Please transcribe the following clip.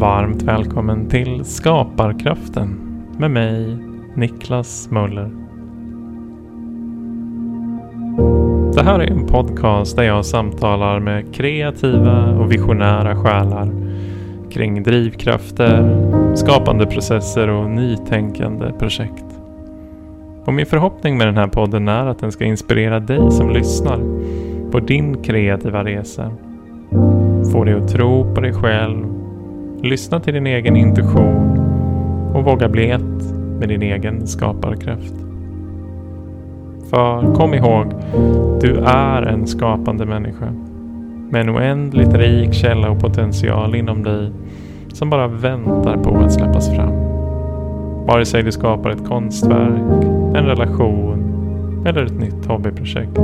Varmt välkommen till Skaparkraften med mig, Niklas Möller. Det här är en podcast där jag samtalar med kreativa och visionära själar kring drivkrafter, skapande processer och nytänkande projekt. Och min förhoppning med den här podden är att den ska inspirera dig som lyssnar på din kreativa resa. Få dig att tro på dig själv, lyssna till din egen intuition och våga bli ett med din egen skaparkraft. För kom ihåg, du är en skapande människa med en oändligt rik källa och potential inom dig som bara väntar på att släppas fram. Vare sig du skapar ett konstverk, en relation eller ett nytt hobbyprojekt.